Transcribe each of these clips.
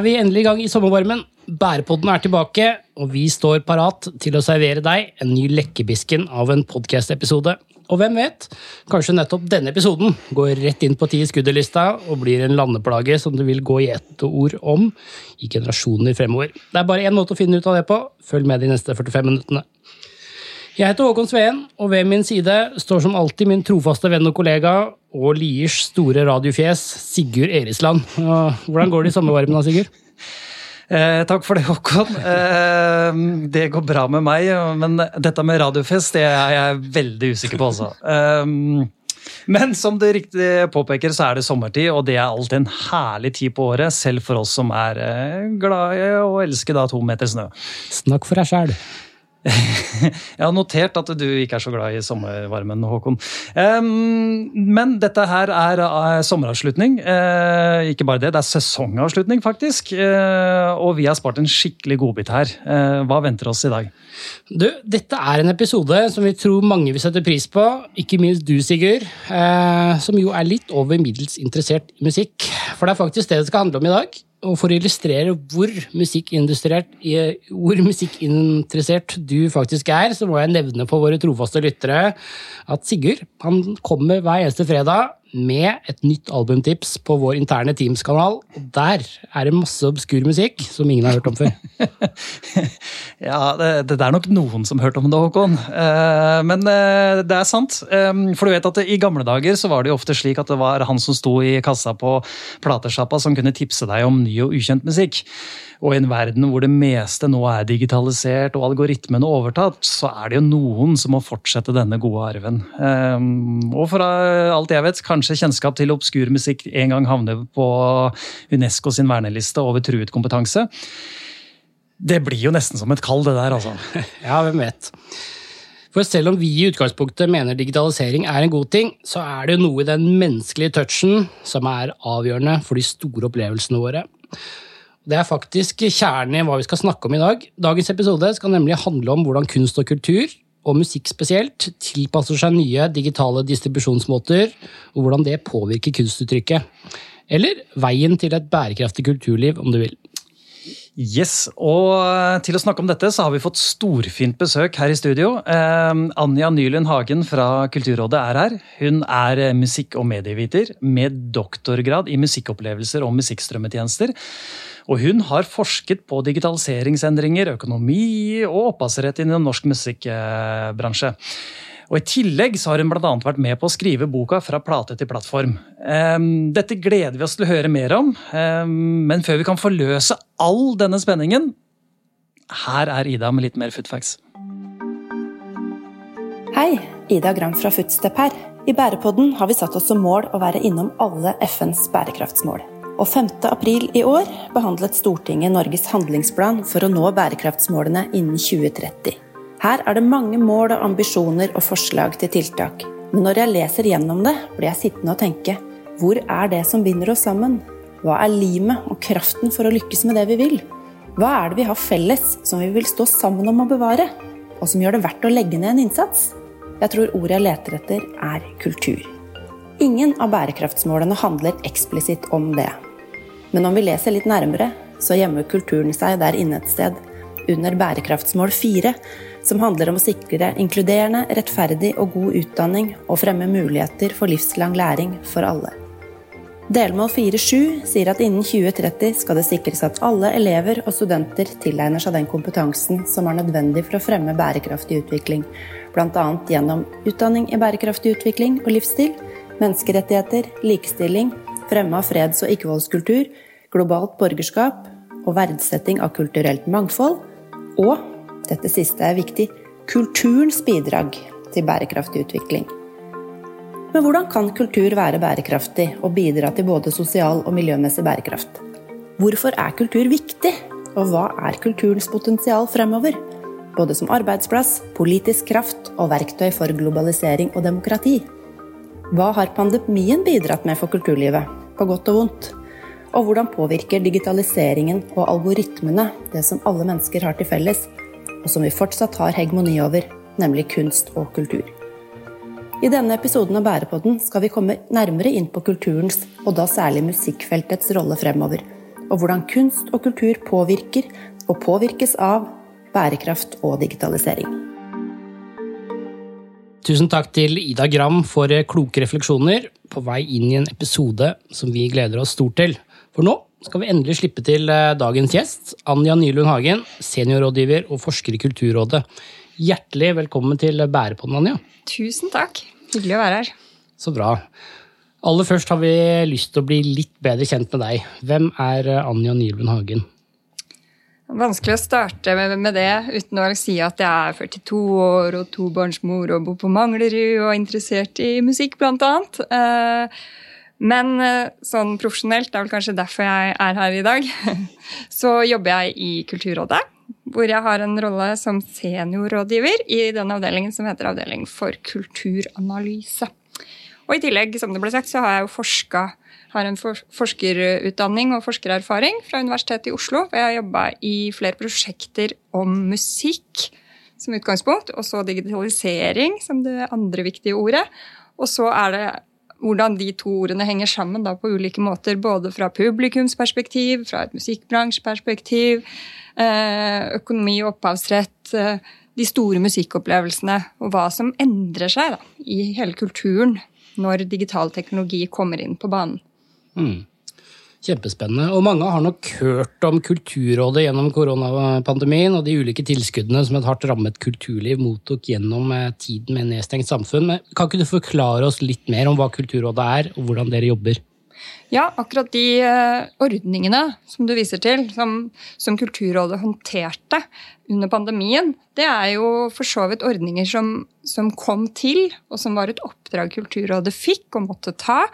er vi endelig i gang i sommervarmen. Bærepodden er tilbake, og vi står parat til å servere deg en ny Lekkebisken av en podcast-episode. Og hvem vet, kanskje nettopp denne episoden går rett inn på ti i skuddelista og blir en landeplage som det vil gå i ett ord om i generasjoner fremover. Det er bare én måte å finne ut av det på. Følg med de neste 45 minuttene. Jeg heter Håkon Sveen, og ved min side står som alltid min trofaste venn og kollega og Liers store radiofjes, Sigurd Erisland. Hvordan går det i sommervarmen da, Sigurd? Eh, takk for det, Håkon. Eh, det går bra med meg, men dette med radiofest det er jeg veldig usikker på, altså. Eh, men som du riktig påpeker, så er det sommertid, og det er alltid en herlig tid på året. Selv for oss som er glade og i å elske da to meter snø. Snakk for deg sjæl. Jeg har notert at du ikke er så glad i sommervarmen, Håkon. Men dette her er eh, sommeravslutning. Eh, ikke bare det, det er sesongavslutning, faktisk. Eh, og vi har spart en skikkelig godbit her. Hva venter oss i dag? Du, dette er en episode som vi tror mange vil sette pris på. Ikke minst du, Sigurd. Som jo er litt over middels interessert i musikk. For det er faktisk det det skal handle om i dag og for å illustrere hvor hvor musikkinteressert du faktisk er, så må jeg nevne for våre trofaste lyttere at Sigurd han kommer hver eneste fredag med et nytt albumtips på vår interne Teams-kanal. Der er det masse obskur musikk som ingen har hørt om før. ja, det, det, er nok noen som hørte hørt om det, Håkon. Uh, men uh, det er sant. Um, for du vet at i gamle dager så var det jo ofte slik at det var han som sto i kassa på platesjappa som kunne tipse deg om ny og ukjent musikk. Og i en verden hvor det meste nå er digitalisert og algoritmene overtatt, så er det jo noen som må fortsette denne gode arven. Um, og for alt jeg vet, kanskje kjennskap til obskur musikk en gang havner på UNESCO sin verneliste over truet kompetanse. Det blir jo nesten som et kall, det der, altså. ja, hvem vet. For selv om vi i utgangspunktet mener digitalisering er en god ting, så er det jo noe i den menneskelige touchen som er avgjørende for de store opplevelsene våre. Det er faktisk kjernen i hva vi skal snakke om i dag. Dagens episode skal nemlig handle om hvordan kunst og kultur, og musikk spesielt, tilpasser seg nye digitale distribusjonsmåter, og hvordan det påvirker kunstuttrykket. Eller veien til et bærekraftig kulturliv, om du vil. Yes, og Til å snakke om dette så har vi fått storfint besøk her i studio. Eh, Anja Nylund Hagen fra Kulturrådet er her. Hun er musikk- og medieviter med doktorgrad i musikkopplevelser og musikkstrømmetjenester. Og hun har forsket på digitaliseringsendringer, økonomi og opphavsrett innen norsk musikkbransje. Og I tillegg så har hun bl.a. vært med på å skrive boka 'Fra plate til plattform'. Dette gleder vi oss til å høre mer om, men før vi kan forløse all denne spenningen, her er Ida med litt mer footfacts. Hei, Ida Gram fra Footstep her. I Bærepodden har vi satt oss som mål å være innom alle FNs bærekraftsmål. Og 5. april i år behandlet Stortinget Norges handlingsplan for å nå bærekraftsmålene innen 2030. Her er det mange mål og ambisjoner og forslag til tiltak. Men når jeg leser gjennom det, blir jeg sittende og tenke hvor er det som binder oss sammen? Hva er limet og kraften for å lykkes med det vi vil? Hva er det vi har felles som vi vil stå sammen om å bevare, og som gjør det verdt å legge ned en innsats? Jeg tror ordet jeg leter etter, er kultur. Ingen av bærekraftsmålene handler eksplisitt om det. Men om vi leser litt nærmere, så gjemmer kulturen seg der inne et sted, under bærekraftsmål 4, som handler om å sikre inkluderende, rettferdig og god utdanning og fremme muligheter for livslang læring for alle. Delmål 4.7 sier at innen 2030 skal det sikres at alle elever og studenter tilegner seg den kompetansen som er nødvendig for å fremme bærekraftig utvikling, bl.a. gjennom utdanning i bærekraftig utvikling og livsstil, menneskerettigheter, likestilling, fremme av freds- og ikkevoldskultur, globalt borgerskap og verdsetting av kulturelt mangfold, og, dette siste er viktig, kulturens bidrag til bærekraftig utvikling. Men hvordan kan kultur være bærekraftig og bidra til både sosial og miljømessig bærekraft? Hvorfor er kultur viktig, og hva er kulturens potensial fremover? Både som arbeidsplass, politisk kraft og verktøy for globalisering og demokrati. Hva har pandemien bidratt med for kulturlivet, på godt og vondt? Og hvordan påvirker digitaliseringen og algoritmene det som alle mennesker har til felles, og som vi fortsatt har hegemoni over, nemlig kunst og kultur? I denne episoden av Bærepodden skal vi komme nærmere inn på kulturens, og da særlig musikkfeltets rolle fremover. og hvordan kunst og kultur påvirker og påvirkes av bærekraft og digitalisering. Tusen takk til Ida Gram for kloke refleksjoner på vei inn i en episode som vi gleder oss stort til. For nå skal vi endelig slippe til eh, dagens gjest, Anja Nylund Hagen, seniorrådgiver og forsker i Kulturrådet. Hjertelig velkommen til Bærepodden, Anja. Tusen takk. Hyggelig å være her. Så bra. Aller først har vi lyst til å bli litt bedre kjent med deg. Hvem er eh, Anja Nylund Hagen? Vanskelig å starte med det uten å si at jeg er 42 år og tobarnsmor og bor på Manglerud og er interessert i musikk, blant annet. Eh, men eh, sånn profesjonelt, det er vel kanskje derfor jeg er her i dag, så jobber jeg i Kulturrådet. Hvor jeg har en rolle som seniorrådgiver i den avdelingen som heter Avdeling for kulturanalyse. Og i tillegg, som det ble sagt, så har jeg jo forska har en forskerutdanning og forskererfaring fra Universitetet i Oslo. Jeg har jobba i flere prosjekter om musikk som utgangspunkt, og så digitalisering som det andre viktige ordet. Og så er det hvordan de to ordene henger sammen da, på ulike måter. Både fra publikumsperspektiv, fra et musikkbransjeperspektiv, eh, økonomi og opphavsrett. Eh, de store musikkopplevelsene og hva som endrer seg da, i hele kulturen når digital teknologi kommer inn på banen. Mm. Kjempespennende. Og mange har nok hørt om Kulturrådet gjennom koronapandemien og de ulike tilskuddene som et hardt rammet kulturliv mottok gjennom eh, tiden med nedstengt samfunn. Men kan ikke du forklare oss litt mer om hva Kulturrådet er, og hvordan dere jobber? Ja, akkurat de uh, ordningene som du viser til, som, som, Kulturrådet håndterte under pandemien, det er jo for så vidt ordninger som, som, kom til, og som var et oppdrag Kulturrådet fikk og måtte ta.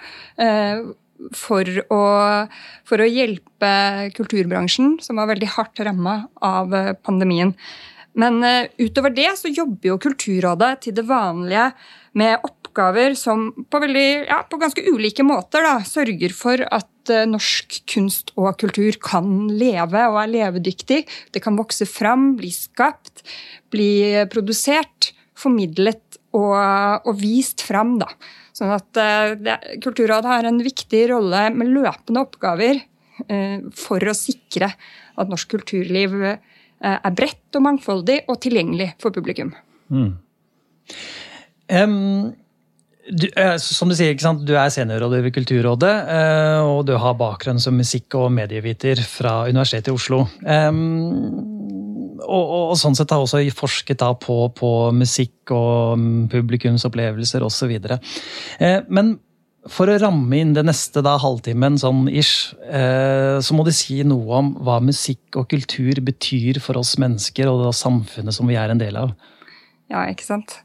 Uh, for å, for å, hjelpe kulturbransjen, som var veldig hardt ramma av eh, pandemien. Men uh, utover det så jobber jo Kulturrådet til det vanlige med oppgaver som på, veldig, ja, på ganske ulike måter da, sørger for at uh, norsk kunst og kultur kan leve og er levedyktig. Det kan vokse fram, bli skapt, bli produsert, formidlet og, og vist fram. da. Sånn at uh, Kulturrådet har en viktig rolle med løpende oppgaver uh, for å sikre at norsk kulturliv er bredt og mangfoldig og tilgjengelig for publikum. Mm. Um, du, eh, som du sier, du er seniorrådgiver i Kulturrådet, eh, og du har bakgrunn som musikk- og medieviter fra Universitetet i Oslo. Og, og, sånn sett har også forsket da på, på musikk og publikumsopplevelser osv. Eh, men for å ramme inn det neste da, halvtimen, sånn ish, eh, så må du si noe om hva musikk og kultur betyr for oss mennesker og det samfunnet som vi er en del av. Ja, ikke sant.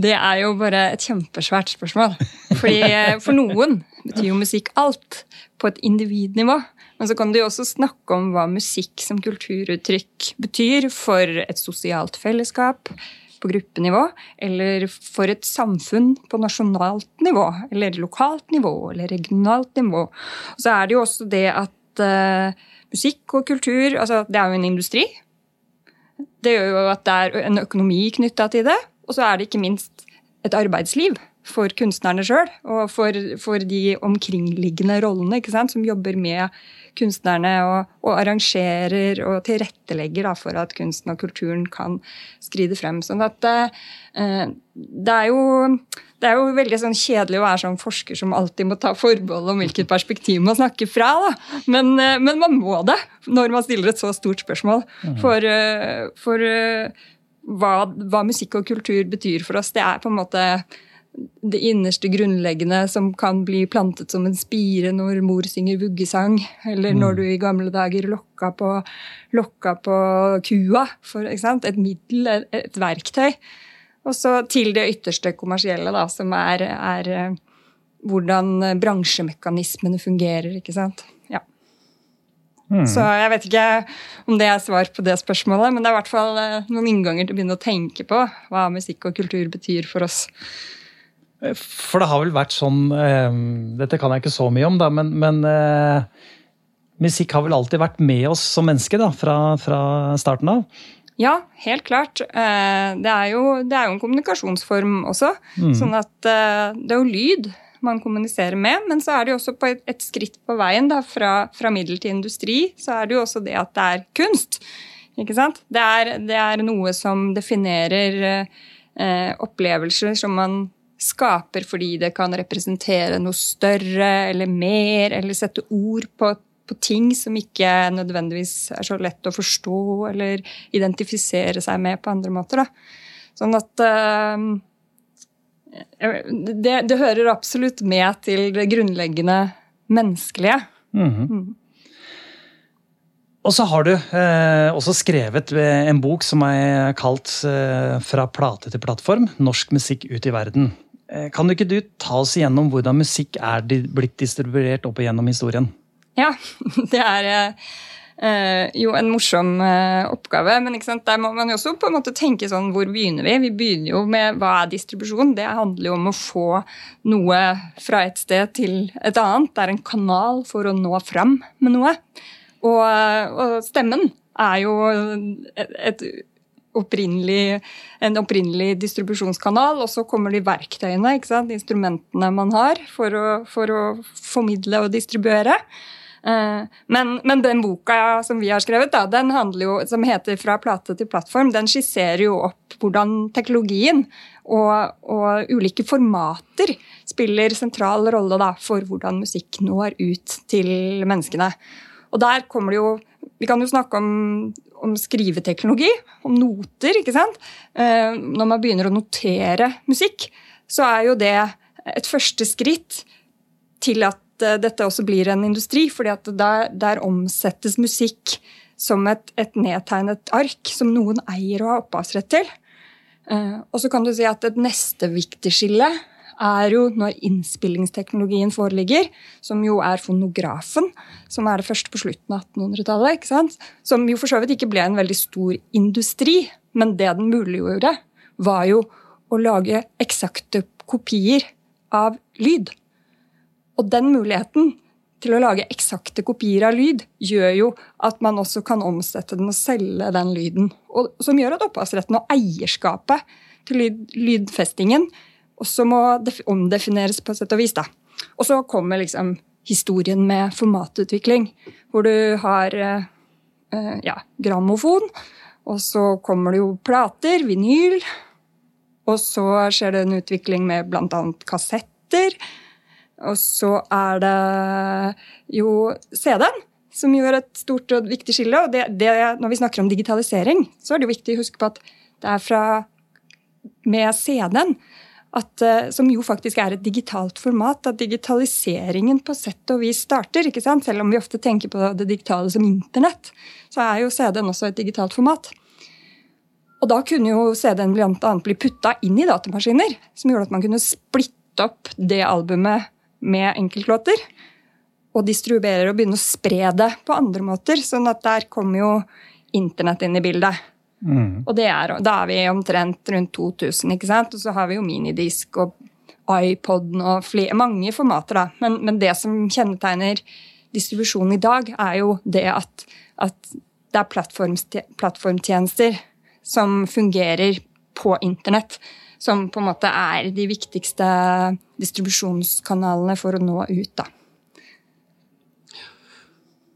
Det er jo bare et kjempesvært spørsmål. Fordi eh, For noen betyr jo musikk alt, på et individnivå. Men så kan du jo også snakke om hva musikk som kulturuttrykk betyr for et sosialt fellesskap på gruppenivå, eller for et samfunn på nasjonalt nivå, eller lokalt nivå, eller regionalt nivå. Og så er det jo også det at uh, musikk og kultur altså Det er jo en industri. Det gjør jo at det er en økonomi knytta til det. Og så er det ikke minst et arbeidsliv for kunstnerne sjøl, og for, for, de omkringliggende rollene som jobber med kunstnerne og, og arrangerer og tilrettelegger da, for at kunsten og kulturen kan skride frem. Sånn at eh, det er jo det er jo veldig sånn kjedelig å være sånn forsker som alltid må ta forbehold om hvilket perspektiv man snakker fra. Men, eh, men man må det når man stiller et så stort spørsmål. Mhm. For, eh, for eh, hva, hva, musikk og kultur betyr for oss, det er på en måte det innerste grunnleggende som kan bli plantet som en spire når mor synger vuggesang, eller når mm. du i gamle dager lokka på, lokka på kua. For, et middel, et, verktøy. Og så til det ytterste kommersielle, da, som er, er eh, hvordan bransjemekanismene fungerer. ikke sant? Mm. Så jeg vet ikke om det er svar på det spørsmålet, men det er i hvert fall eh, noen innganger til å begynne å tenke på hva musikk og kultur betyr for oss. For det har vel vært sånn eh, Dette kan jeg ikke så mye om, da, men, men eh, musikk har vel alltid vært med oss som mennesker da, fra, fra starten av? Ja, helt klart. Eh, det er, jo, det er jo en kommunikasjonsform også. Mm. Sånn at det er jo lyd man kommuniserer med. Men så er det jo også på et, et skritt på veien da, fra, fra, middel til industri, så er det jo også det at det er kunst. Ikke sant? Det er, det er noe som definerer eh, opplevelser som man skaper fordi det kan representere noe større eller mer, eller sette ord på, på ting som ikke nødvendigvis er så lett å forstå eller identifisere seg med på andre måter. Da. Sånn at uh, det, det, hører absolutt med til det grunnleggende menneskelige. Mm -hmm. mm. Og så har du eh, også skrevet en bok som er kalt eh, 'Fra plate til plattform norsk musikk ut i verden'. Eh, kan du ikke du ta oss igjennom hvordan musikk er blitt distribuert opp igjennom historien? Ja, det er eh, jo en morsom eh, oppgave. Men der må man jo også på en måte tenke sånn Hvor begynner vi? Vi begynner jo med hva er distribusjon? Det handler jo om å få noe fra et sted til et annet. Det er en kanal for å nå fram med noe. Og, og stemmen er jo et, et opprinnelig, en opprinnelig distribusjonskanal, og så kommer de verktøyene, instrumentene man har for å, for å formidle og distribuere. Eh, men, men, den boka som vi har skrevet, da, den jo, som heter 'Fra plate til plattform', den skisserer jo opp hvordan teknologien og, og ulike formater spiller sentral rolle da, for hvordan musikk når ut til menneskene. Og der kommer det jo Vi kan jo snakke om, om skriveteknologi, om noter, ikke sant. Eh, når man begynner å notere musikk, så er jo det et første skritt til at eh, dette også blir en industri. fordi at der, der omsettes musikk som et, et, nedtegnet ark som noen eier og har opphavsrett til. Eh, og så kan du si at et neste viktig skille er jo når innspillingsteknologien foreligger, som jo er fonografen, som er det første på slutten av 1800-tallet. Som jo for så vidt ikke ble en veldig stor industri, men det den muliggjorde, var jo å lage eksakte kopier av lyd. Og den muligheten til å lage eksakte kopier av lyd gjør jo at man også kan omsette den og selge den lyden. Og, som gjør at opphavsretten og eierskapet til lyd, lydfestingen også må omdefineres på et sett og vis. Og så kommer liksom historien med formatutvikling, hvor du har eh, ja, grammofon, og så kommer det jo plater, vinyl, og så skjer det en utvikling med bl.a. kassetter. Og så er det jo CD-en, som gjør et stort og viktig skille. Og det, det, når vi snakker om digitalisering, så er det jo viktig å huske på at det er fra med CD-en at, eh, som jo faktisk er et digitalt format, at digitaliseringen på sett og vis starter. ikke sant? Selv om vi ofte tenker på det digitale som internett, så er jo CD-en også et digitalt format. Og da kunne jo CD-en bl.a. bli putta inn i datamaskiner, som gjorde at man kunne splitte opp det albumet med enkeltlåter. Og distribuere og begynne å spre det på andre måter. sånn at der kommer jo internett inn i bildet. Mm. Og er, da er vi omtrent rundt 2000, ikke sant? og så har vi jo minidisk og iPoden og flere, mange formater. da. Men, men, det som kjennetegner distribusjonen i dag, er jo det at, at det er plattformtjenester som fungerer på internett. Som på en måte er de viktigste distribusjonskanalene for å nå ut. da.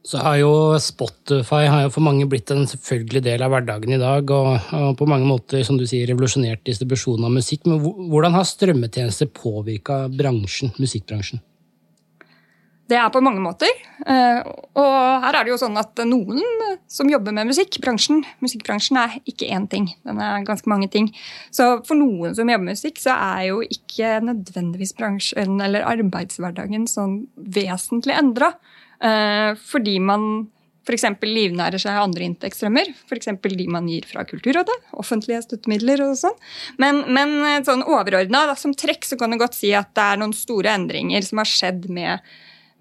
Så har jo Spotify har jo for mange blitt en selvfølgelig del av hverdagen i dag, og, og på mange måter som du sier, revolusjonert distribusjon av musikk. Men hvordan har strømmetjenester påvirka bransjen, musikkbransjen? Det er på mange måter. Eh, og her er det jo sånn at noen som jobber med musikk, bransjen, musikkbransjen er ikke én ting. Den er ganske mange ting. Så for noen som jobber med musikk, så er jo ikke nødvendigvis bransjen eller arbeidshverdagen sånn vesentlig endra. Eh, fordi man f.eks. livnærer seg andre inntektsstrømmer. F.eks. de man gir fra Kulturrådet. Offentlige støttemidler og sånn. Men, men eh, sånn overordna, som trekk, så kan du godt si at det er noen store endringer som har skjedd med,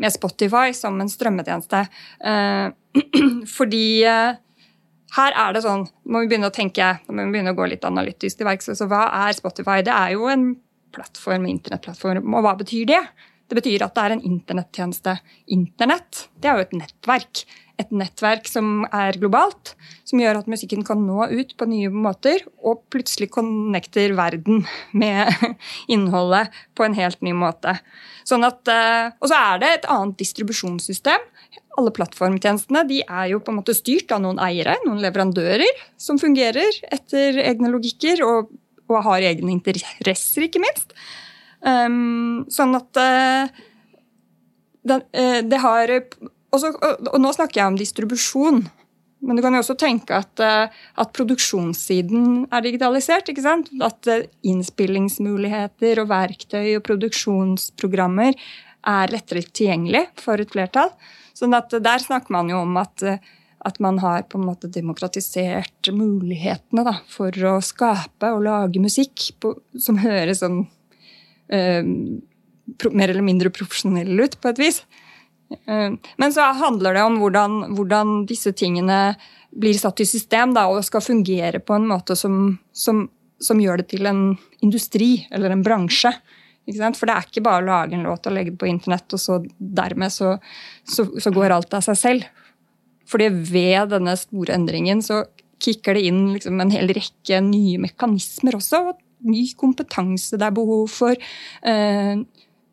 med Spotify som en strømmetjeneste. Eh, fordi her er det sånn må vi begynne å tenke, må vi begynne å gå litt analytisk til verks. Så hva er Spotify? Det er jo en plattform, internettplattform. Og hva betyr det? Det betyr at det er en internettjeneste. Internett det er jo et nettverk. et nettverk som er globalt, som gjør at musikken kan nå ut på nye måter, og plutselig connecter verden med innholdet på en helt ny måte. Sånn at, eh, og så er det et annet distribusjonssystem. Alle plattformtjenestene de er jo på en måte styrt av noen eiere, noen leverandører, som fungerer etter egne logikker og, og har egne interesser, ikke minst. Um, sånn at uh, den, uh, det har også, og, og, nå snakker jeg om distribusjon. Men du kan jo også tenke at, uh, at produksjonssiden er digitalisert. ikke sant? At innspillingsmuligheter og verktøy og produksjonsprogrammer er lettere tilgjengelig for et flertall. Sånn at Der snakker man jo om at, at man har på en måte demokratisert mulighetene da, for å skape og lage musikk på, som høres sånn mer eller mindre profesjonelle ut, på et vis. Eh, men så handler det om hvordan, hvordan disse tingene blir satt i system da, og skal fungere på en måte som, som, som, gjør det til en industri eller en bransje. For det er ikke bare å lage en låt og legge det på internett, og så dermed så, så, så går alt av seg selv. Fordi ved denne store endringen så kicker det inn liksom en hel rekke nye mekanismer også ny kompetanse det er behov for. Eh,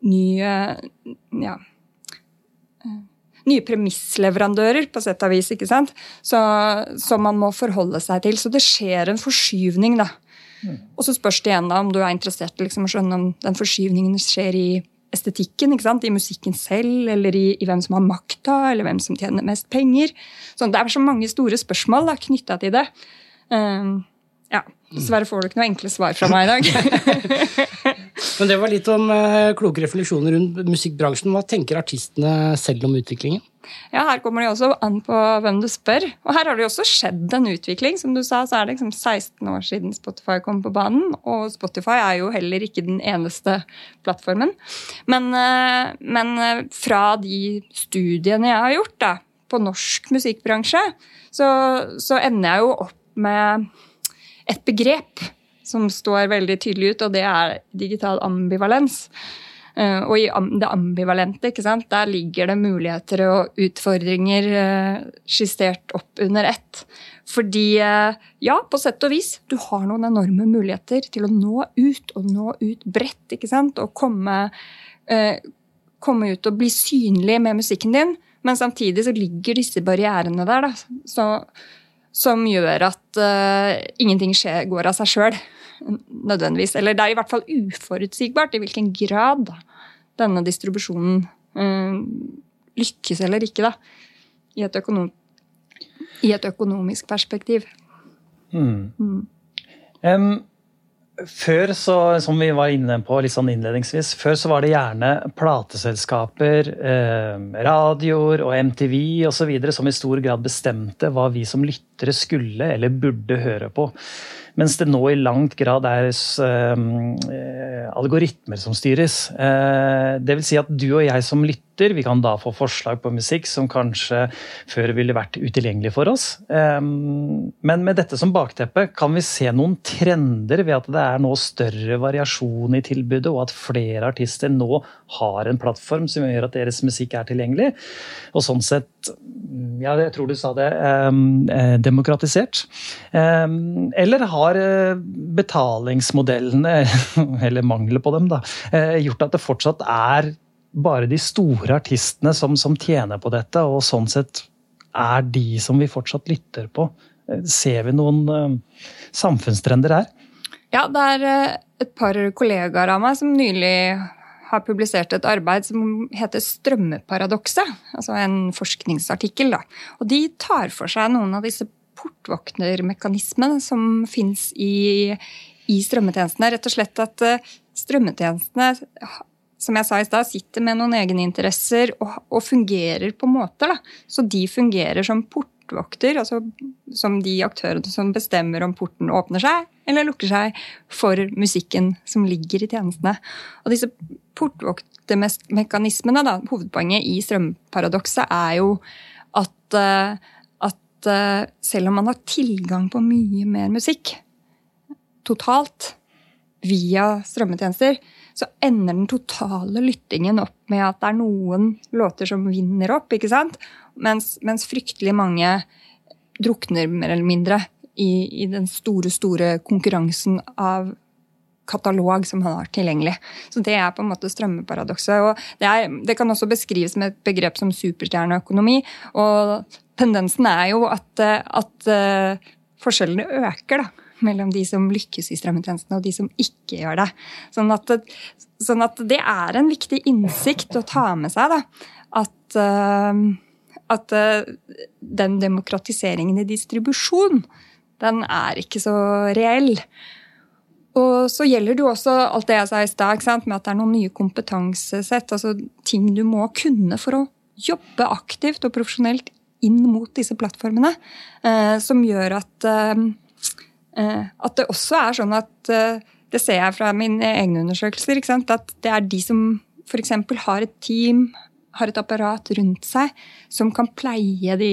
nye ja, uh, nye premissleverandører, på sett og vis, ikke sant? Så, som man må forholde seg til. Så det skjer en forskyvning, da. Mm. Og så spørs det igjen da om du er interessert i liksom, å skjønne om den forskyvningen skjer i estetikken, ikke sant? i musikken selv, eller i, i hvem som har makta, eller hvem som tjener mest penger. Så det er så mange store spørsmål knytta til det. Um, ja, Dessverre får du ikke noe enkle svar fra meg i dag. Men det var litt om uh, kloke refleksjoner rundt musikkbransjen. Hva tenker artistene selv om utviklingen? Ja, Her kommer det jo også an på hvem du spør. Og her har det jo også skjedd en utvikling. Som du sa, så er det liksom 16 år siden Spotify kom på banen. Og Spotify er jo heller ikke den eneste plattformen. Men, uh, men uh, fra de studiene jeg har gjort da, på norsk musikkbransje, så, så ender jeg jo opp med et begrep som står veldig tydelig ut, og det er digital ambivalens. Uh, og i det ambivalente ikke sant? der ligger det muligheter og utfordringer uh, skissert opp under ett. Fordi, uh, ja, på sett og vis, du har noen enorme muligheter til å nå ut, og nå ut bredt. ikke sant? Og komme, komme ut og bli synlig med musikken din. Men samtidig så ligger disse barrierene der. Da. Så som gjør at uh, ingenting skjer, går av seg sjøl. Nødvendigvis. Eller det er i hvert fall uforutsigbart i hvilken grad da, denne distribusjonen uh, lykkes eller ikke, da. I et, økonom i et økonomisk perspektiv. Mm. Mm. Um, før, så, som vi var inne på litt sånn innledningsvis, før så var det gjerne plateselskaper, eh, radioer og MTV osv. som i stor grad bestemte hva vi som lyttere skulle eller burde høre på. Mens det nå i langt grad er uh, algoritmer som styres. Uh, det vil si at du og jeg som lytter, vi kan da få forslag på musikk som kanskje før ville vært utilgjengelig for oss. Um, men med dette som bakteppe, kan vi se noen trender ved at det er nå større variasjon i tilbudet, og at flere artister nå har en plattform som gjør at deres musikk er tilgjengelig. Og sånn sett, ja, jeg tror du sa det, eh, demokratisert. eller har eh, betalingsmodellene, eller mangelen på dem, da, eh, gjort at det fortsatt er bare de store artistene som, som, tjener på dette, og sånn sett er de som vi fortsatt lytter på. Eh, ser vi noen samfunnstrender her? Ja, det er et par kollegaer av meg som nylig har publisert et arbeid som heter Strømmeparadokset. Altså en forskningsartikkel. Da. Og de tar for seg noen av disse portvoktermekanismene som fins i, i strømmetjenestene. Rett og slett at eh, strømmetjenestene som jeg sa i sted, sitter med noen egeninteresser og, og fungerer på måter. Da. Så de fungerer som portvokter, altså som de aktørene som bestemmer om porten åpner seg eller lukker seg for musikken som ligger i tjenestene. Og disse portvoktermekanismene, da, hovedpoenget i strømparadokset, er jo at uh, uh, selv om man har tilgang på mye mer musikk totalt via strømmetjenester, så ender den totale lyttingen opp med at det er noen låter som vinner opp, ikke sant? Mens, mens fryktelig mange drukner mer eller mindre i, i den store, store konkurransen av katalog som han har tilgjengelig. Så Det er på en måte strømmeparadokset. og det, er, det, kan også beskrives med et begrep som superstjerneøkonomi. og Tendensen er jo at, at uh, forskjellene øker da, mellom de som lykkes i strømmetjenestene og de som ikke gjør det. Sånn at, sånn at det er en viktig innsikt å ta med seg. da, At, uh, at den demokratiseringen i distribusjon, den er ikke så reell. Og så gjelder det jo også alt det jeg sa i stad, med at det er noen nye kompetansesett. altså Ting du må kunne for å jobbe aktivt og profesjonelt inn mot disse plattformene. Eh, som gjør at, eh, eh at det også er sånn at eh, Det ser jeg fra mine egne undersøkelser. At det er de som f.eks. har et team, har et apparat rundt seg som kan pleie de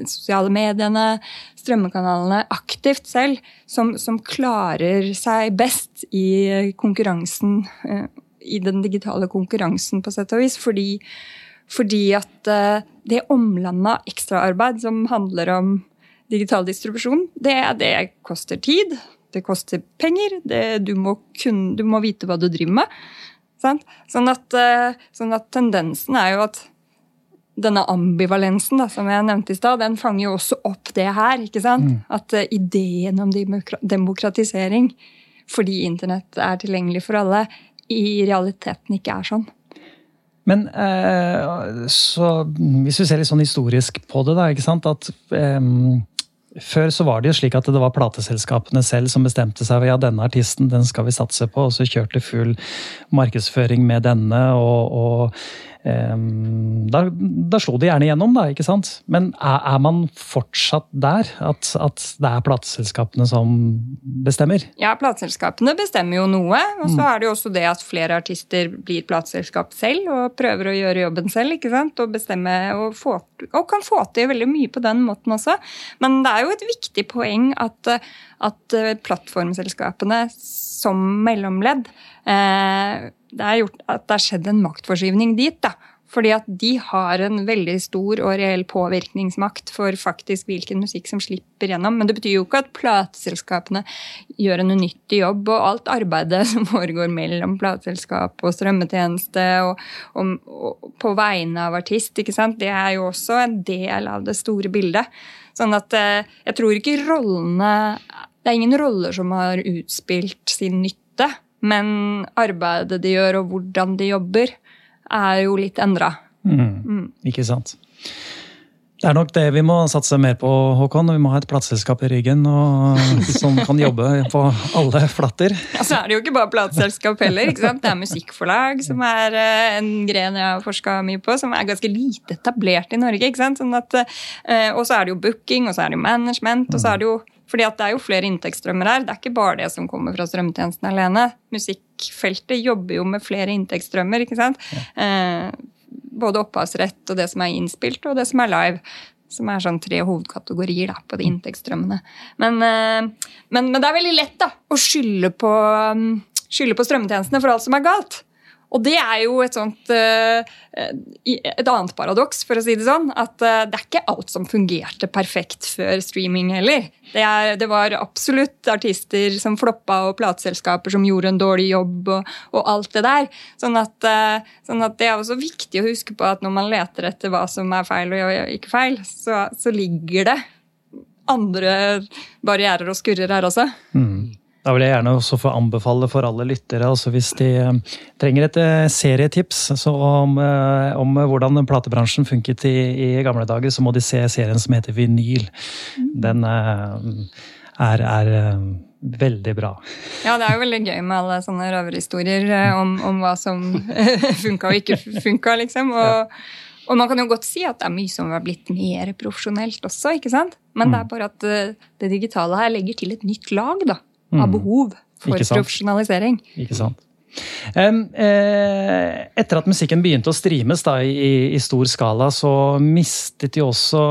sosiale mediene, strømmekanalene aktivt selv, som, som klarer seg best i konkurransen, eh, i den digitale konkurransen, på sett og vis. Fordi, fordi at eh, det omlandet av ekstraarbeid som handler om digital distribusjon, det, det koster tid, det koster penger, det, du, må kun, du må vite hva du driver med. Sånn at, eh, sånn at, tendensen er jo at denne ambivalensen da, som jeg nevnte i stad, den fanger jo også opp det her. ikke sant? Mm. At uh, ideen om demokratisering, fordi internett er tilgjengelig for alle, i realiteten ikke er sånn. Men eh, så, hvis vi ser litt sånn historisk på det, da, ikke sant, at eh, før så var det jo slik at det var plateselskapene selv som bestemte seg for ja, denne artisten den skal vi satse på, og så kjørte full markedsføring med denne. og, og um, da, da, slo det gjerne gjennom, da, ikke sant? Men er, er man fortsatt der? At, at, det er plateselskapene som bestemmer? Ja, plateselskapene bestemmer jo noe. Og så mm. er det jo også det at flere artister blir plateselskap selv og prøver å gjøre jobben selv. ikke sant? Og bestemme og, få, og kan få til veldig mye på den måten også. Men det er jo et viktig poeng at, at plattformselskapene som mellomledd eh, Det er gjort at det har skjedd en maktforskyvning dit. da, fordi at de har en veldig stor og reell påvirkningsmakt for faktisk hvilken musikk som slipper gjennom. Men det betyr jo ikke at plateselskapene gjør en unyttig jobb. Og alt arbeidet som foregår mellom plateselskap og strømmetjeneste og, og, og, på vegne av artist, ikke sant? det er jo også en del av det store bildet. Sånn at eh, jeg tror ikke rollene Det er ingen roller som har utspilt sin nytte, men arbeidet de gjør og hvordan de jobber, er jo litt endra. Mm. Mm. Ikke sant. Det er nok det vi må satse mer på, Håkon. Vi må ha et plateselskap i ryggen og, som kan jobbe på alle flatter. Ja, så er det jo ikke bare plateselskap heller. ikke sant? Det er musikkforlag, som er eh, en gren jeg har forska mye på, som er ganske lite etablert i Norge. ikke sant? Sånn at, eh, og så er det jo booking, og så er det jo management, og så er det jo fordi at det er jo flere inntektsstrømmer her. Det er ikke bare det som kommer fra strømtjenesten alene. Musikkfeltet jobber jo med flere inntektsstrømmer. ikke sant? Ja. Både opphavsrett og det som er innspilt, og det som er live. Som er sånn tre hovedkategorier da, på de inntektsstrømmene. Men, eh, men, men, det er veldig lett da, å skylde på, mm, skylde på strømmetjenestene for alt som er galt. Og det er jo et sånt uh, et annet paradoks, for å si det sånn. At uh, det er ikke alt som fungerte perfekt før streaming heller. Det, er, det var absolutt artister som floppa, og plateselskaper som gjorde en dårlig jobb, og, og alt det der. Sånn at, uh, sånn at, det er også viktig å huske på at når man leter etter hva som er feil og ikke feil, så, så ligger det andre barrierer og skurrer her også. Mm. Da vil jeg gjerne også få anbefale for alle lyttere, altså hvis de eh, trenger et eh, serietips om, eh, om, hvordan platebransjen funket i, i, gamle dager, så må de se serien som heter Vinyl. Den er, er veldig bra. Ja, det er jo veldig gøy med alle sånne røverhistorier om, om hva som funka og ikke funka, liksom. Og, og, man kan jo godt si at det er mye som har blitt mer profesjonelt også, ikke sant? Men det er mm. bare at det digitale her legger til et nytt lag, da av mm. behov for profesjonalisering. Ikke sant. Etter at musikken begynte å streames da, i, i, stor skala, så mistet jo også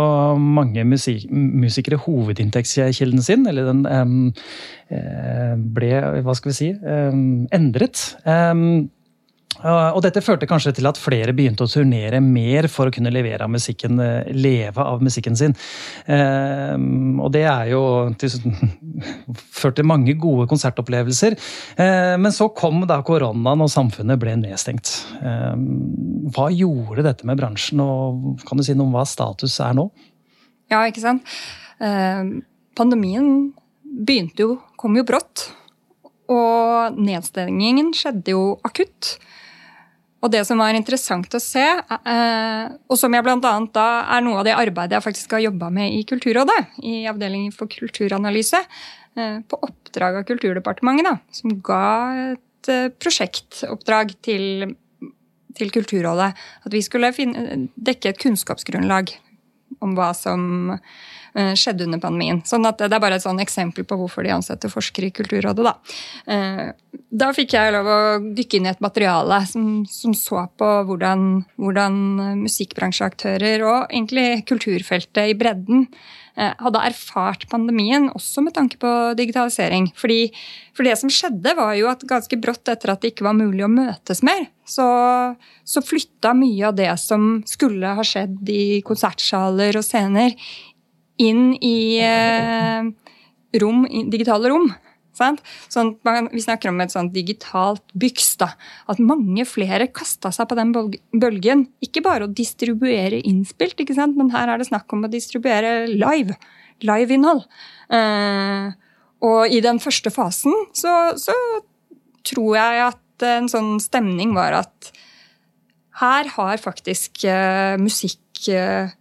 mange musik musikere hovedinntektskilden sin. Eller den um, ble, hva skal vi si, um, endret. Um, og dette førte kanskje til at flere begynte å turnere mer for å kunne levere av musikken, eh, leve av musikken sin. Ehm, og det er jo ført til mange gode konsertopplevelser. Men så kom da koronaen, og samfunnet ble nedstengt. Hva gjorde dette med bransjen, og kan du si noe om hva status er nå? Ja, ikke sant. Pandemien begynte jo, kom jo brått. Og nedstengingen skjedde jo akutt. Og det som var interessant å se, eh, og som jeg blant annet da er noe av det arbeidet jeg faktisk har jobba med i Kulturrådet, i avdelingen for kulturanalyse, eh, på oppdrag av Kulturdepartementet, da, som ga et eh, prosjektoppdrag til, til Kulturrådet. At vi skulle finne, dekke et kunnskapsgrunnlag om hva som Eh, skjedde under pandemien. Sånn at Det er bare et sånn eksempel på hvorfor de ansetter forskere i Kulturrådet. Da, eh, da fikk jeg lov å dykke inn i et materiale som, som så på hvordan, hvordan, musikkbransjeaktører og egentlig kulturfeltet i bredden hadde erfart pandemien, også med tanke på digitalisering. Fordi, for det som skjedde, var jo at ganske brått etter at det ikke var mulig å møtes mer, så, så flytta mye av det som skulle ha skjedd i konsertsaler og scener, inn i eh, rom, digitale rom. Sånn, vi snakker om et sånt digitalt byks. da, At mange flere kasta seg på den bølgen. Ikke bare å distribuere innspilt, ikke sant? men her er det snakk om å distribuere live. Live-innhold. Eh, og i den første fasen så, så, tror jeg at en sånn stemning var at her har faktisk eh, musikk eh,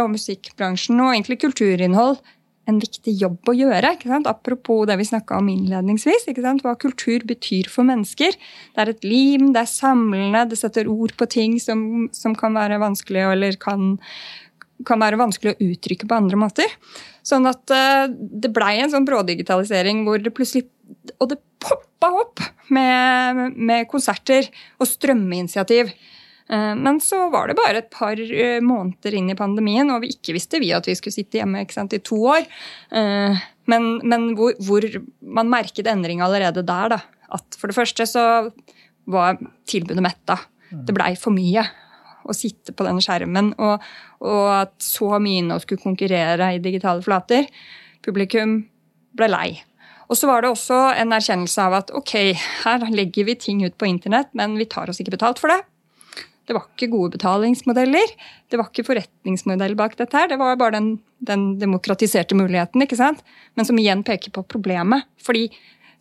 og musikkbransjen og egentlig kulturinnhold en viktig jobb å gjøre. Apropos det vi snakka om innledningsvis. Hva kultur betyr for mennesker. Det er et lim, det er samlende, det setter ord på ting som, som kan være vanskelig eller kan, kan, være vanskelig å uttrykke på andre måter. Sånn at uh, det blei en sånn brådigitalisering hvor det plutselig Og det poppa opp med, med konserter og strømmeinitiativ. Eh, men så var det bare et par eh, måneder inn i pandemien, og vi ikke visste vi at vi skulle sitte hjemme sant, i to år. Eh, men, men hvor, hvor, man merket endring allerede der. Da. At for det første så var tilbudet metta. Det blei for mye å sitte på den skjermen, og, og at så mye innhold skulle konkurrere i digitale flater. Publikum ble lei. Og så var det også en erkjennelse av at ok, her legger vi ting ut på internett, men vi tar oss ikke betalt for det. Det var ikke gode betalingsmodeller. Det var ikke forretningsmodell bak dette. her, Det var bare den, den, demokratiserte muligheten, ikke sant? men som igjen peker på problemet. Fordi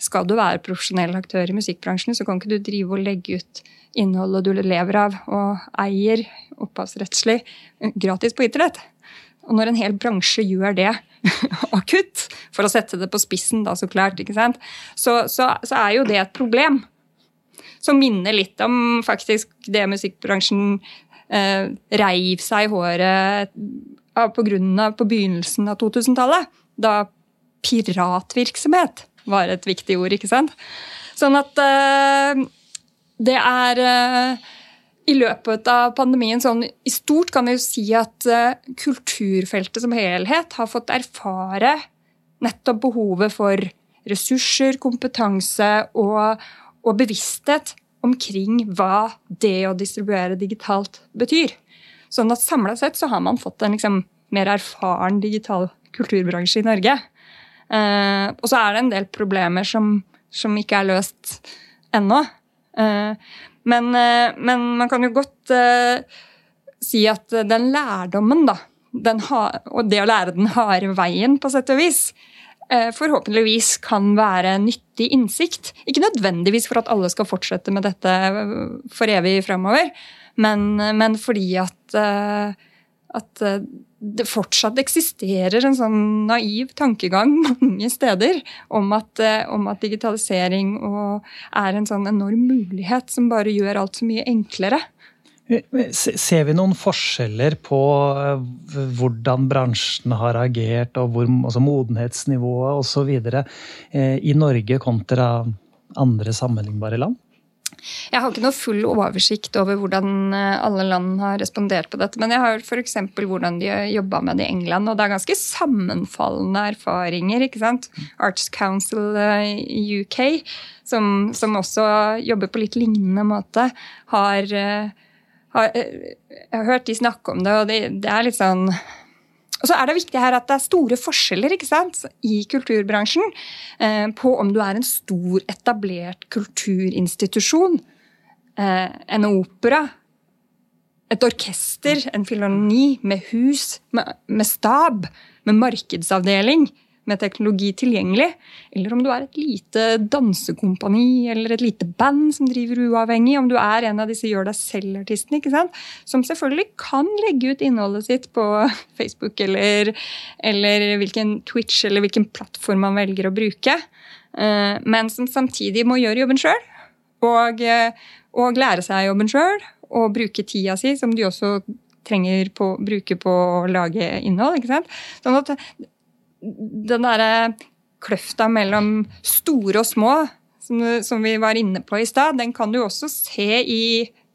skal du være profesjonell aktør i musikkbransjen, så kan ikke du drive og legge ut innholdet du lever av og eier opphavsrettslig gratis på internett. Og når en hel bransje gjør det akutt, for å sette det på spissen, da så klart, ikke sant? Så, så, så er jo det et problem som minner litt om faktisk det musikkbransjen eh, reiv seg i håret av, på, av, på begynnelsen av 2000-tallet. Da piratvirksomhet var et viktig ord, ikke sant? Sånn at eh, det er eh, i løpet av pandemien sånn i stort kan vi jo si at uh, kulturfeltet som helhet har fått erfare nettopp behovet for ressurser, kompetanse og, og bevissthet omkring hva det å distribuere digitalt betyr. Sånn at samla sett så har man fått en liksom, mer erfaren digital kulturbransje i Norge. Eh, og så er det en del problemer som, som ikke er løst ennå. Eh, men, eh, men, man kan jo godt eh, si at den lærdommen, da, den ha, og det å lære den harde veien, på sett og vis, forhåpentligvis kan være nyttig innsikt. Ikke nødvendigvis for at alle skal fortsette med dette eh, for evig framover, men, men, fordi at, eh, at det fortsatt eksisterer en sånn naiv tankegang mange steder om at, om at digitalisering er en sånn enorm mulighet som bare gjør alt så mye enklere. Ser vi noen forskjeller på eh, hvordan bransjen har agert, og hvor, altså modenhetsnivået osv. Eh, i Norge kontra andre sammenlignbare land? Jeg har ikke noe full oversikt over hvordan eh, alle land har respondert på dette, men jeg har f.eks. hvordan de jobba med det i England, og det er ganske sammenfallende erfaringer. ikke sant? Arts Council eh, UK, som, som også jobber på litt lignende måte, har, eh, har Jeg har hørt de snakke om det, og det, det er litt sånn og så er det viktig her at det er store forskjeller sant, i kulturbransjen eh, på om du er en stor, etablert kulturinstitusjon, eh, en opera, et orkester, en filharmoni med hus, med, med stab, med markedsavdeling, med teknologi tilgjengelig, eller om du er et lite dansekompani eller et lite band som driver uavhengig, om du er en av disse gjør deg selv-artistene, som selvfølgelig kan legge ut innholdet sitt på Facebook eller, eller hvilken Twitch eller hvilken plattform man velger å bruke, eh, men som samtidig må gjøre jobben sjøl. Og, eh, og lære seg jobben sjøl, og bruke tida si, som de også trenger å bruke på å lage innhold. ikke sant? Sånn at den derre kløfta mellom store og små, som, som vi var inne på i stad, den kan du også se i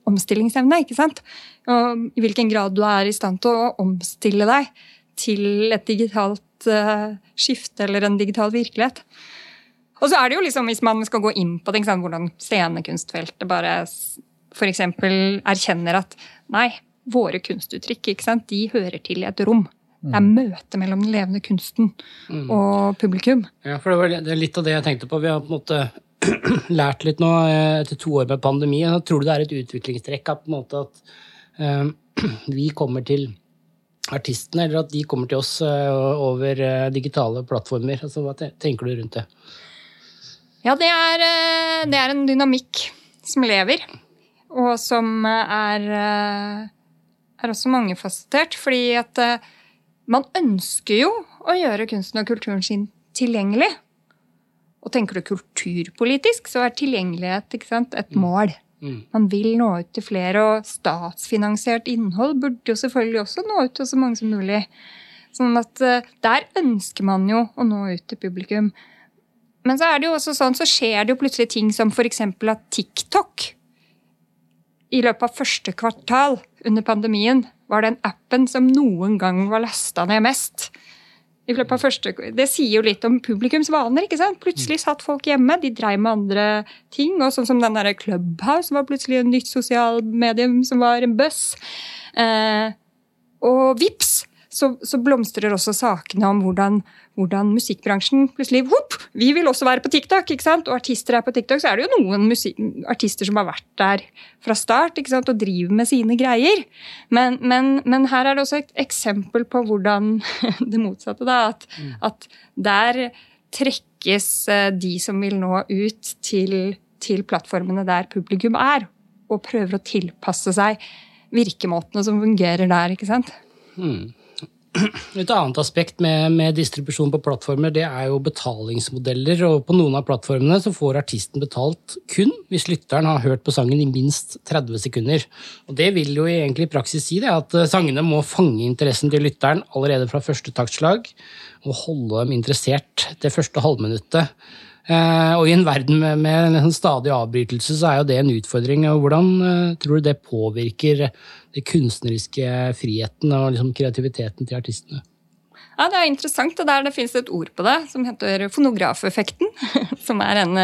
omstillingsevne. ikke sant? Og I hvilken grad du er i stand til å omstille deg til et digitalt uh, skifte eller en digital virkelighet. Og så er det jo liksom, Hvis man skal gå inn på det, hvordan scenekunstfeltet bare f.eks. erkjenner at nei, våre kunstuttrykk ikke sant, de hører til i et rom. Det er møtet mellom den levende kunsten mm. og publikum. Ja, for det, var, det er litt av det jeg tenkte på. Vi har på en måte lært litt nå eh, etter to år med pandemi. Jeg tror du det er et utviklingstrekk at, at um, vi kommer til artistene, eller at de kommer til oss uh, over digitale plattformer? Altså, hva tenker du rundt det? Ja, det er, det er en dynamikk som lever, og som er, er også mangefasettert. Fordi at man ønsker jo å gjøre kunsten og kulturen sin tilgjengelig. Og tenker du kulturpolitisk, så er tilgjengelighet sant, et mm. mål. Mm. Man vil nå ut til flere, og statsfinansiert innhold burde jo selvfølgelig også nå ut til så mange som mulig. Sånn at uh, der ønsker man jo å nå ut til publikum. Men så er det jo også sånn, så skjer det jo plutselig ting som f.eks. at TikTok i løpet av første kvartal under pandemien var den appen som noen gang var lasta ned mest. Første, Det sier jo litt om publikums vaner. ikke sant? Plutselig satt folk hjemme, de dreiv med andre ting. og Sånn som den der Clubhouse var plutselig en nytt sosialmedium som var en buss. Eh, og vips, så, så, blomstrer også sakene om hvordan, hvordan musikkbransjen plutselig Hopp! Vi vil også være på TikTok! ikke sant? Og artister er på TikTok, så er det jo noen artister som har vært der fra start ikke sant? og driver med sine greier. Men, men, men her er det også et eksempel på hvordan det motsatte, da. At, mm. at der trekkes eh, de som vil nå ut til, til plattformene der publikum er, og prøver å tilpasse seg virkemåtene som fungerer der. ikke sant? Mm. Et annet aspekt med, med, distribusjon på plattformer det er jo betalingsmodeller. og På noen av plattformene så får artisten betalt kun hvis lytteren har hørt på sangen i minst 30 sekunder. Og Det vil jo egentlig i praksis si det, at eh, sangene må fange interessen til lytteren allerede fra første taktslag, og holde dem interessert det første halvminuttet. Eh, og i en verden med, en stadig avbrytelse, så er jo det en utfordring. Hvordan eh, tror du det påvirker den kunstneriske friheten og liksom kreativiteten til artistene? Ja, Det er interessant. og der Det finnes et ord på det som heter fonografeffekten. Som er en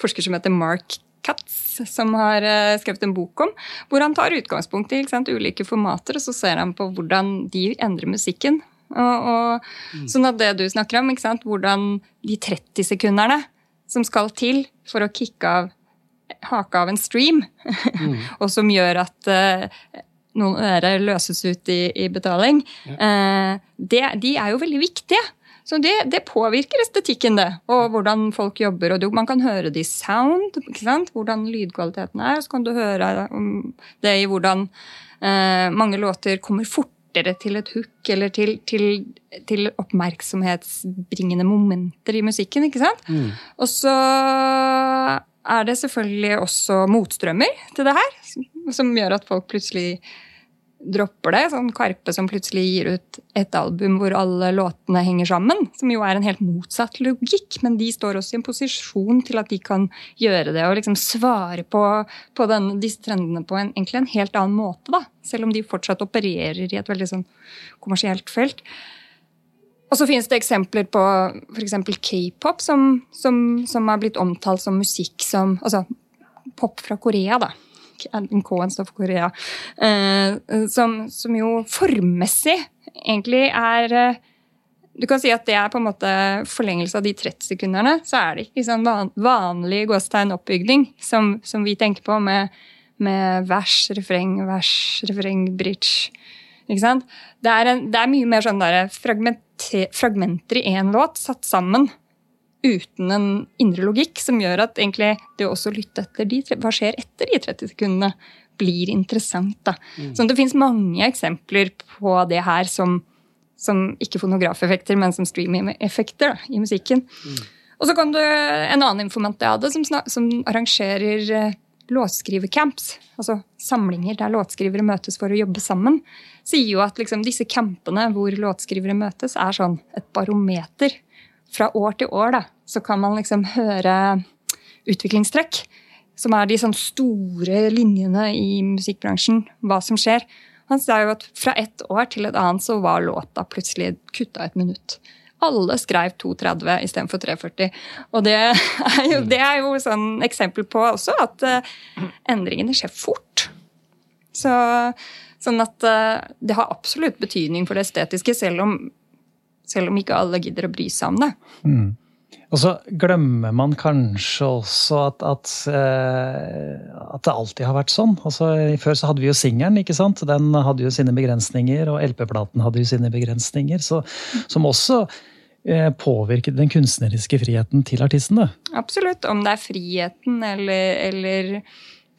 forsker som heter Mark Katz, som har skrevet en bok om. Hvor han tar utgangspunkt i sant, ulike formater, og så ser han på hvordan de endrer musikken og, og, mm. Sånn at det du snakker om, hvordan de 30 sekunderne som skal til for å kicke av hake av en stream, mm. og som gjør at uh, noen øre løses ut i, i betaling, ja. uh, det, de er jo veldig viktige. Så det, det, påvirker estetikken, det. Og hvordan folk jobber. og Man kan høre det i sound, hvordan lydkvaliteten er. Så kan du høre det i hvordan uh, mange låter kommer fort fortere til et hook eller til, til, til oppmerksomhetsbringende momenter i musikken. ikke sant? Mm. Og så er det selvfølgelig også motstrømmer til det her, som gjør at folk plutselig dropper det. Sånn Karpe som plutselig gir ut et album hvor alle låtene henger sammen. Som jo er en helt motsatt logikk, men de står også i en posisjon til at de kan gjøre det og liksom svare på, på den, disse trendene på en, egentlig en helt annen måte. da, Selv om de fortsatt opererer i et veldig sånn kommersielt felt. Og så finnes det eksempler på f.eks. k-pop, som, som, som har blitt omtalt som musikk som Altså pop fra Korea, da K-en står for Korea. Eh, som, som, jo formmessig egentlig er eh, Du kan si at det er på en måte forlengelse av de 30 sekunderne. Så er det ikke sånn vanlig gåstegn-oppbygning som, som, vi tenker på med, med vers, refreng, vers, refreng, bridge. Ikke sant? Det er, en, det er mye mer sånn der fragmenter i én låt satt sammen uten en indre logikk som gjør at egentlig det å også lytte etter de, hva skjer etter de 30 sekundene, blir interessant. da. Mm. Så det fins mange eksempler på det her som, som ikke fonografeffekter, men som streaming-effekter i musikken. Mm. Og så kan du en annen informant jeg hadde, som, som arrangerer uh, låtskrivercamps. Altså samlinger der låtskrivere møtes for å jobbe sammen. Sier jo at liksom, disse campene hvor låtskrivere møtes, er sånn et barometer fra år til år da, så kan man liksom høre utviklingstrekk. Som er de sånn store linjene i musikkbransjen. Hva som skjer. Han sa jo at fra ett år til et annet så var låta plutselig kutta et minutt. Alle skrev 2.30 istedenfor 3.40. Og det er jo, det er jo sånn eksempel på også at uh, endringene skjer fort. Så, sånn at uh, det har absolutt betydning for det estetiske, selv om selv om ikke alle gidder å bry seg om det. Mm. Og så glemmer man kanskje også at, at, uh, at, det alltid har vært sånn. Altså, før så hadde vi jo singelen, ikke sant? Den hadde jo sine begrensninger, og LP-platen hadde jo sine begrensninger. Så, som også uh, påvirket den kunstneriske friheten til artistene. Absolutt. Om det er friheten eller, eller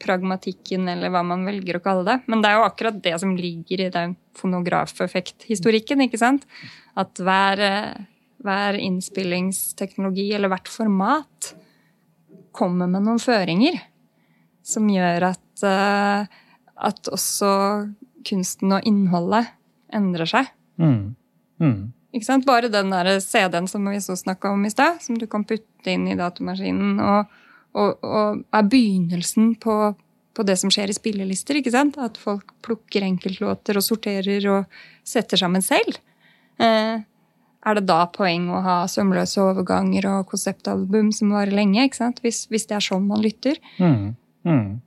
pragmatikken, eller hva man velger å kalle det. Men det er jo akkurat det som ligger i den fonografeffekthistorikken, ikke sant? at hver, hver innspillingsteknologi eller hvert format kommer med noen føringer som gjør at, uh, at også kunsten og innholdet endrer seg. Mm. Mm. Ikke sant? Bare den der CD-en som vi så snakka om i stad, som du kan putte inn i datamaskinen, og, og, og er begynnelsen på, på, det som skjer i spillelister. ikke sant? At folk plukker enkeltlåter og sorterer og setter sammen selv. Eh, er det da poeng å ha sømløse overganger og konseptalbum som varer lenge? ikke sant? Hvis, hvis det er sånn man lytter. Mm. Mm.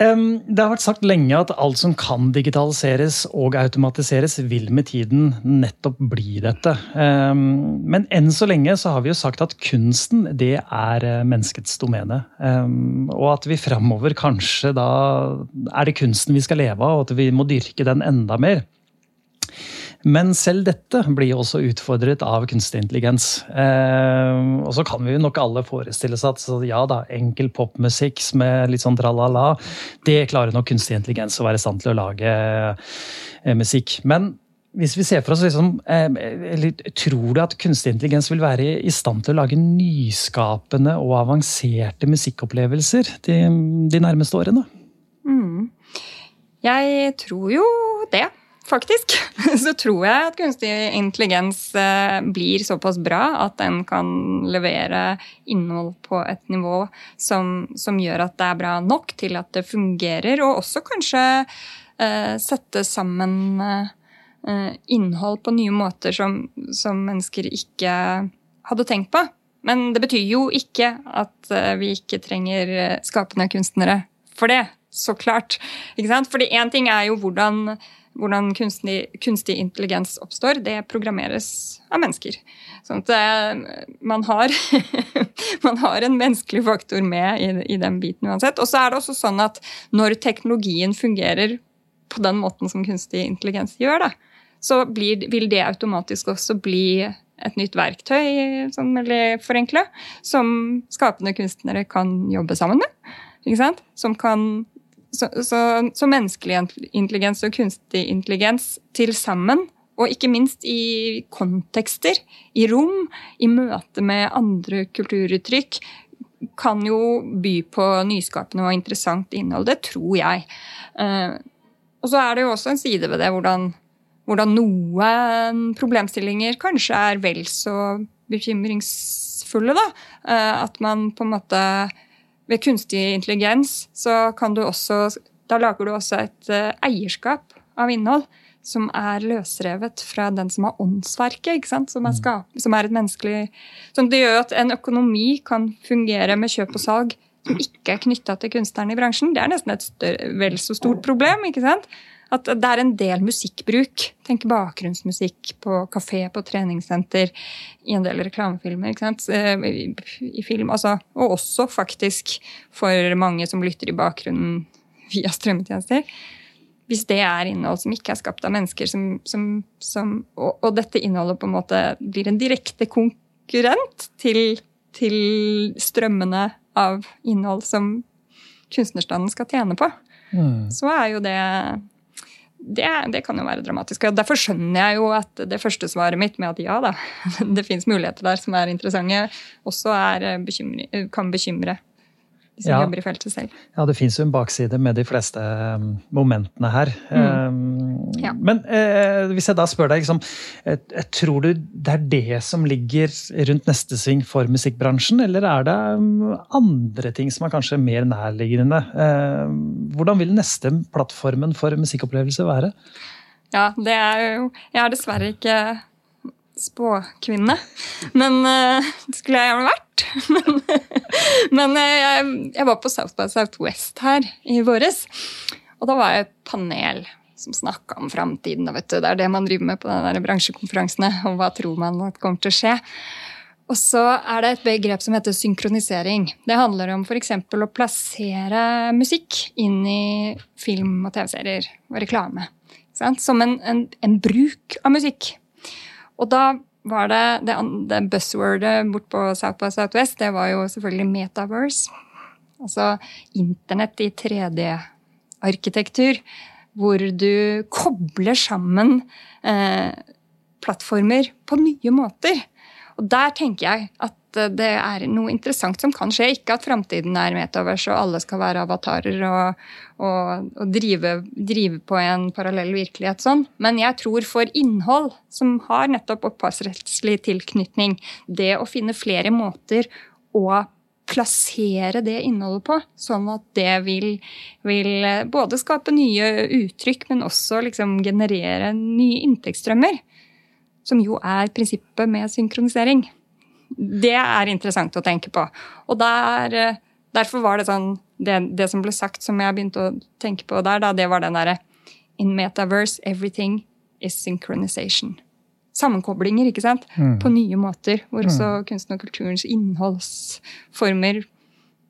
Det har vært sagt lenge at alt som kan digitaliseres og automatiseres, vil med tiden nettopp bli dette. Men enn så lenge så har vi jo sagt at kunsten, det er eh, menneskets domene. Og at vi framover kanskje da er det kunsten vi skal leve av, og at vi må dyrke den enda mer. Men selv dette blir også utfordret av kunstig intelligens. Eh, og så kan vi jo nok alle forestille seg at ja da, enkel popmusikk med litt sånn tralala, det klarer nok kunstig intelligens å være i stand til å lage eh, musikk. Men hvis vi ser for oss liksom, eh, eller Tror du at kunstig intelligens vil være i stand til å lage nyskapende og avanserte musikkopplevelser de, de nærmeste årene? Mm. Jeg tror jo det faktisk, så tror jeg at kunstig intelligens eh, blir såpass bra at den kan levere innhold på et nivå som, som gjør at det er bra nok til at det fungerer, og også kanskje eh, sette sammen eh, innhold på nye måter som, som, mennesker ikke hadde tenkt på. Men det betyr jo ikke at uh, vi ikke trenger skapende kunstnere for det. Så klart. Ikke sant? Fordi én ting er jo hvordan hvordan kunstig, kunstig, intelligens oppstår, det programmeres av mennesker. Sånn at eh, man har, man har en menneskelig faktor med i, i den biten uansett. Og så er det også sånn at når teknologien fungerer på den måten som kunstig intelligens gjør, da, så blir, vil det automatisk også bli et nytt verktøy, sånn veldig forenkla, som skapende kunstnere kan jobbe sammen med. Ikke sant? Som kan så, så, så, menneskelig intelligens og kunstig intelligens til sammen, og ikke minst i kontekster, i rom, i møte med andre kulturuttrykk, kan jo by på nyskapende og interessant innhold. Det tror jeg. Eh, og så er det jo også en side ved det hvordan, hvordan noen problemstillinger kanskje er vel så bekymringsfulle. da. Eh, at man på en måte Ved kunstig intelligens så kan du også Da lager du også et eh, eierskap av innhold som er løsrevet fra den som har åndsverket. Som er, skap, som er et menneskelig Som det gjør at en økonomi kan fungere med kjøp og salg som ikke er knytta til kunstnerne i bransjen. Det er nesten et større, vel så stort problem. ikke sant? At det er en del musikkbruk. Tenk bakgrunnsmusikk på kafé, på treningssenter, i en del reklamefilmer. ikke sant? Eh, I, i film, altså. Og også faktisk for mange som lytter i bakgrunnen via strømmetjenester hvis det er innhold som ikke er skapt av mennesker, som, som, som, og, og, dette innholdet på en måte blir en direkte konkurrent til, til strømmene av innhold som kunstnerstanden skal tjene på, mm. så er jo det, det det, kan jo være dramatisk. og Derfor skjønner jeg jo at det første svaret mitt med at ja da, det fins muligheter der som er interessante, også er bekymre, kan bekymre som ja. jobber i feltet selv. Ja, det fins jo en bakside med de fleste um, momentene her. Mm. Um, ja. Men eh, hvis jeg da spør deg, liksom, jeg, jeg tror du det er det som ligger rundt neste sving for musikkbransjen, eller er det um, andre ting som er kanskje mer nærliggende? Uh, hvordan vil neste plattformen for musikkopplevelse være? Ja, det er jo Jeg er dessverre ikke spåkvinne. Men uh, det skulle jeg gjerne vært. men, men uh, jeg, jeg, var på South by Southwest her i våres. Og da var jeg et panel som snakka om framtiden. Det er det man driver med på de bransjekonferansene. Og hva tror man at kommer til å skje. Og så er det et begrep som heter synkronisering. Det handler om f.eks. å plassere musikk inn i film og TV-serier og reklame. Som en, en, en bruk av musikk. Og da var det det, det buzzwordet bort på South by Southwest, det var jo selvfølgelig metaverse. Altså internett i 3D-arkitektur. Hvor du kobler sammen eh, plattformer på nye måter. Og der tenker jeg at det er noe interessant som kan skje. Ikke at framtiden er metavers og alle skal være avatarer og, og, og drive, drive, på en parallell virkelighet sånn. Men jeg tror for innhold som har nettopp opphavsrettslig tilknytning, det å finne flere måter å plassere det innholdet på, sånn at det vil, vil både skape nye uttrykk, men også liksom generere nye inntektsstrømmer. Som jo er prinsippet med synkronisering. Det er interessant å tenke på. Og der, eh, derfor var det sånn det, det, som ble sagt som jeg begynte å tenke på der, da, det var den derre In metaverse, everything is synchronization. Sammenkoblinger, ikke sant? Mm. På nye måter. Hvor også mm. kunsten og kulturens innholdsformer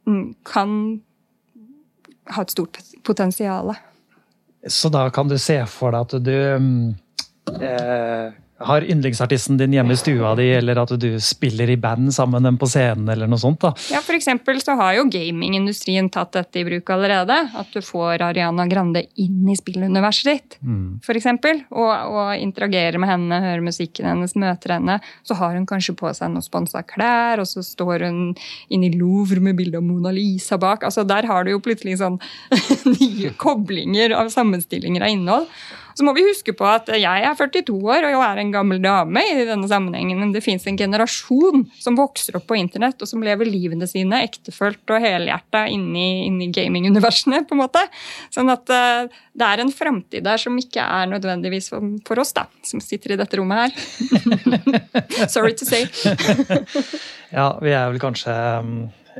mm, kan ha et stort potensial. Så da kan du se for deg at du mm, eh, har yndlingsartisten din hjemme i stua di, eller at du spiller i band sammen med dem på scenen, eller noe sånt. da. Ja, For eksempel så har jo gamingindustrien tatt dette i bruk allerede. At du får Ariana Grande inn i spilluniverset ditt, mm. for eksempel. Og, og interagerer med henne, hører musikken hennes, møter henne. Så har hun kanskje på seg noen sponsa klær, og så står hun inne i Louvre med bilde av Mona Lisa bak. Altså Der har du jo plutselig sånn nye koblinger av sammenstillinger av innhold. Så må vi huske på at jeg er 42 år og jeg er en gammel dame i denne sammenhengen. Men det fins en generasjon som vokser opp på internett og som lever livene sine ektefølt og helhjerta inni, inni gaminguniversene. på en måte. Sånn at uh, det er en framtid der som ikke er nødvendigvis for, for, oss, da, som sitter i dette rommet her. Sorry to say. ja, vi er vel kanskje um,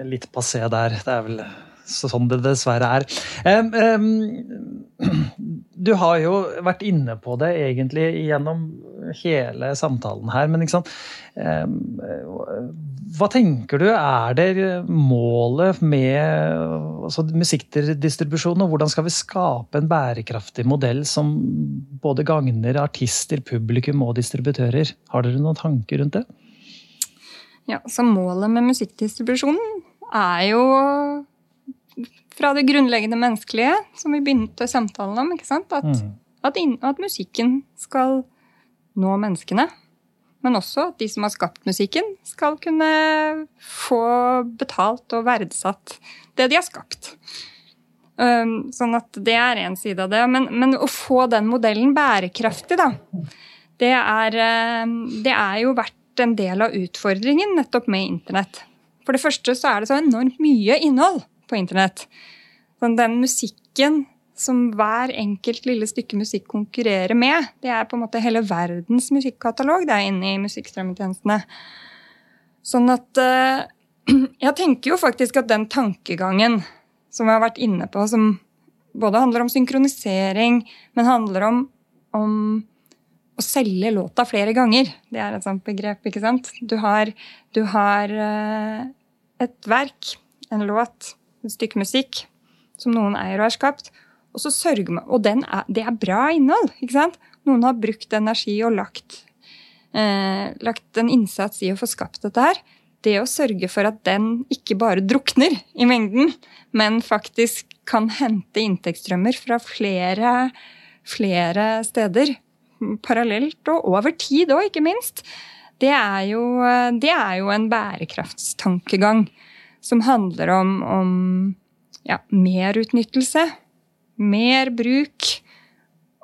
litt passé der. Det er vel sånn det dessverre er. Um, um, du har jo vært inne på det egentlig gjennom hele samtalen her, men um, hva tenker du er det målet med altså, musikkdistribusjon, og hvordan skal vi skape en bærekraftig modell som både gagner artister, publikum og distributører? Har dere noen tanker rundt det? Ja, så Målet med musikkdistribusjonen er jo fra det grunnleggende menneskelige, som vi begynte samtalen om. ikke sant? At, mm. at, in, at musikken skal nå menneskene. men også at de som har skapt musikken, skal kunne få betalt og verdsatt det de har skapt. Um, sånn at det er én side av det. Men, men, å få den modellen bærekraftig, da, det er, um, det er jo vært en del av utfordringen nettopp med internett. For det første så er det så enormt mye innhold på internett. Sånn den musikken som hver enkelt lille stykke musikk konkurrerer med. Det er på en måte hele verdens musikkatalog det er inne i musikkstrømmetjenestene. Sånn at uh, Jeg tenker jo faktisk at den tankegangen som vi har vært inne på, som både handler om synkronisering, men handler om, om å selge låta flere ganger. Det er et sånt begrep, ikke sant? Du har, du har uh, et verk, en låt, et stykke musikk, som noen eier og har skapt. Og så sørger man, og er, det er bra innhold. ikke sant? Noen har brukt energi og lagt, eh, lagt en innsats i å få skapt dette her. Det å sørge for at den ikke bare drukner i mengden, men faktisk kan hente inntektsstrømmer fra flere, flere steder parallelt og over tid òg, ikke minst, det er, jo, det er, jo, en bærekraftstankegang som handler om, om ja, merutnyttelse mer bruk,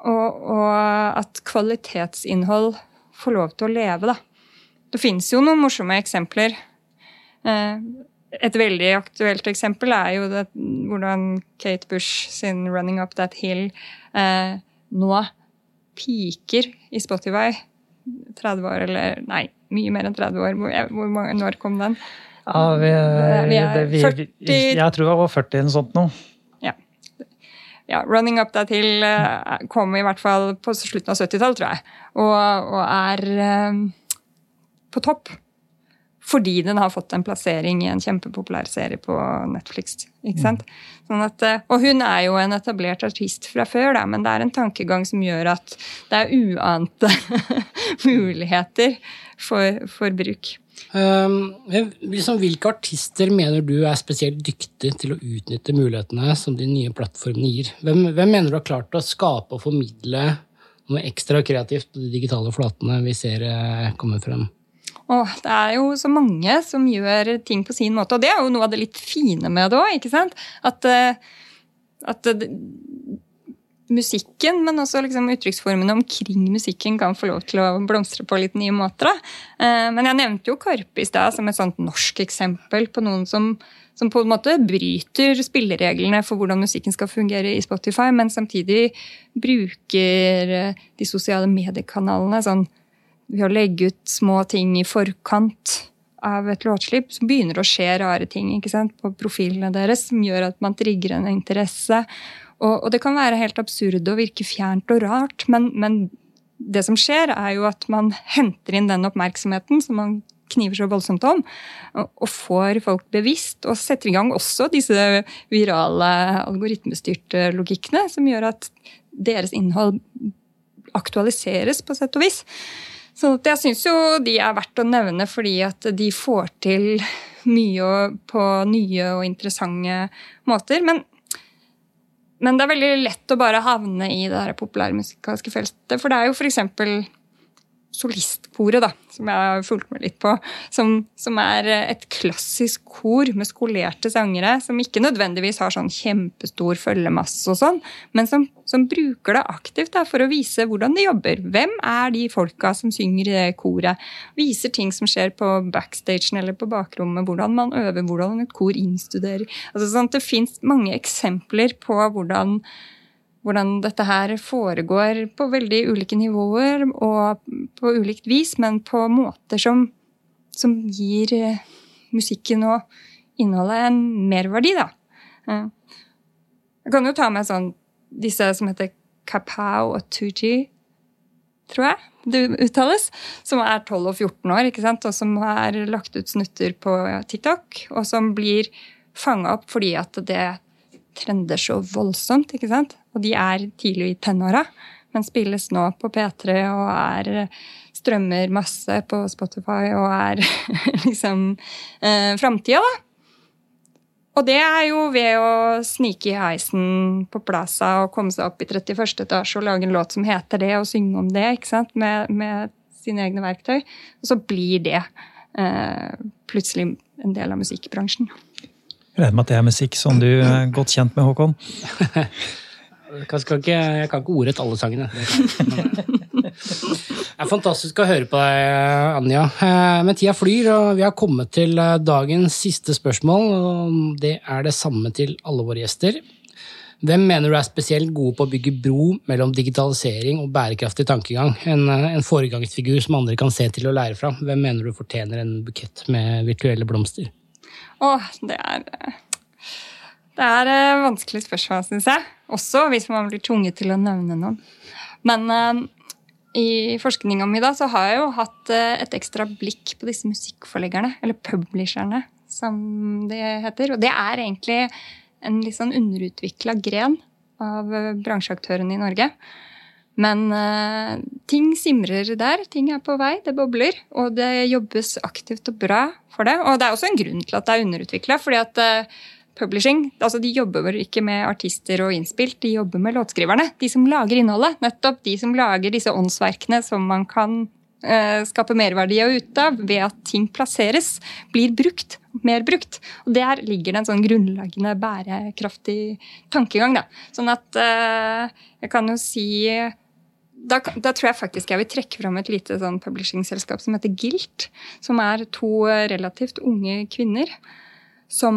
og, og, at kvalitetsinnhold får lov til å leve, da. Det fins jo noen morsomme eksempler. Eh, et veldig aktuelt eksempel er jo det, hvordan Kate Bush sin 'Running Up That Hill' eh, nå piker i Spotify. 30 år, eller nei, mye mer enn 30 år. Hvor, hvor når kom den? Ja, vi, vi, det, vi, 40, jeg tror det var 40 eller noe sånt nå ja, 'Running Up That Hill' uh, kom i hvert fall på slutten av 70-tallet, tror jeg. Og, og er um, på topp. Fordi den har fått en plassering i en kjempepopulær serie på Netflix. ikke sant? Mm. Sånn at, og hun er jo en etablert artist fra før, da, men det er en tankegang som gjør at det er uante muligheter for, for bruk. Um, liksom, hvilke artister mener du er spesielt dyktige til å utnytte mulighetene som de nye plattformene gir? Hvem, hvem mener du har klart å skape og formidle noe ekstra kreativt på de digitale flatene vi ser eh, komme frem? Åh, det er jo så mange som gjør ting på sin måte. Og det er jo noe av det litt fine med det òg. At, eh, at musikken, men også liksom uttrykksformene omkring musikken kan få lov til å blomstre på litt nye måter. Eh, men jeg nevnte jo Karpe i stad som et sånt norsk eksempel på noen som, som, på en måte bryter spillereglene for hvordan musikken skal fungere i Spotify, men samtidig bruker eh, de sosiale mediekanalene sånn ved å legge ut små ting i forkant av et låtslipp, så begynner det å skje rare ting på profilene deres som gjør at man trigger en interesse. Og, og, det kan være helt absurd og virke fjernt og rart, men, men, det som skjer, er jo at man henter inn den oppmerksomheten som man kniver så voldsomt om, og, får folk bevisst, og setter i gang også disse virale algoritmestyrte logikkene, som gjør at deres innhold aktualiseres på sett og vis. Så jeg syns jo de er verdt å nevne fordi at de får til mye på nye og interessante måter. Men men det er veldig lett å bare havne i det populærmusikalske feltet. For det er jo f.eks solistkoret, da, som jeg har fulgt med litt på. Som, som, er et klassisk kor med skolerte sangere, som ikke nødvendigvis har sånn kjempestor følgemasse og sånn, men som, som bruker det aktivt da, for å vise hvordan de jobber. Hvem er de folka som synger i det koret? Viser ting som skjer på backstagen eller på bakrommet, hvordan man øver, hvordan et kor innstuderer. Altså, sånn, det fins mange eksempler på hvordan hvordan dette her foregår på veldig ulike nivåer og på ulikt vis, men på måter som, som gir eh, musikken og innholdet en merverdi, da. Jeg kan jo ta med sånn disse som heter Kapow og Tuji, tror jeg det uttales, som er 12 og 14 år, ikke sant? og som har lagt ut snutter på TikTok, og som blir fanga opp fordi at det trender så voldsomt. ikke sant? Og de er tidlig i tenåra, men spilles nå på P3 og er strømmer masse på Spotify og er liksom eh, framtida, da. Og det er jo ved å snike i heisen på Plaza og komme seg opp i 31. etasje og lage en låt som heter det, og synge om det ikke sant? Med, med sine egne verktøy. Og så blir det eh, plutselig en del av musikkbransjen. Regner med at det er musikk som du er godt kjent med, Håkon? Jeg, kan ikke, jeg ikke ordrett alle sangene. Det er fantastisk å høre på deg, Anja. Eh, men tida flyr, og vi har kommet til eh, dagens siste spørsmål. og Det er det samme til alle våre gjester. Hvem mener du er spesielt gode på å bygge bro mellom digitalisering og bærekraftig tankegang? En, eh, en foregangsfigur som andre kan se til og lære fra. Hvem mener du fortjener en bukett med virtuelle blomster? Åh, det er Det er vanskelig spørsmål, syns jeg. Også hvis man blir tvunget til å nevne noen. Men uh, i forskninga mi da, så har jeg jo hatt et ekstra blikk på disse musikkforleggerne, eller publisherne, som det heter. Og det er egentlig en litt sånn underutvikla gren av bransjeaktørene i Norge. Men uh, ting simrer der. Ting er på vei. Det bobler. Og det jobbes aktivt og bra for det. Og det er også en grunn til at det er underutvikla. fordi at uh, publishing altså De jobber ikke med artister og innspilt, de jobber med låtskriverne. De som lager innholdet. Nettopp de som lager disse åndsverkene som man kan uh, skape merverdi ut av ved at ting plasseres, blir brukt. Mer brukt. Og der ligger det en sånn grunnleggende bærekraftig tankegang. Da. Sånn at jeg kan jo si da, da, tror jeg faktisk jeg vil trekke fram et lite sånn publishing-selskap som heter Gilt. Som er to relativt unge kvinner som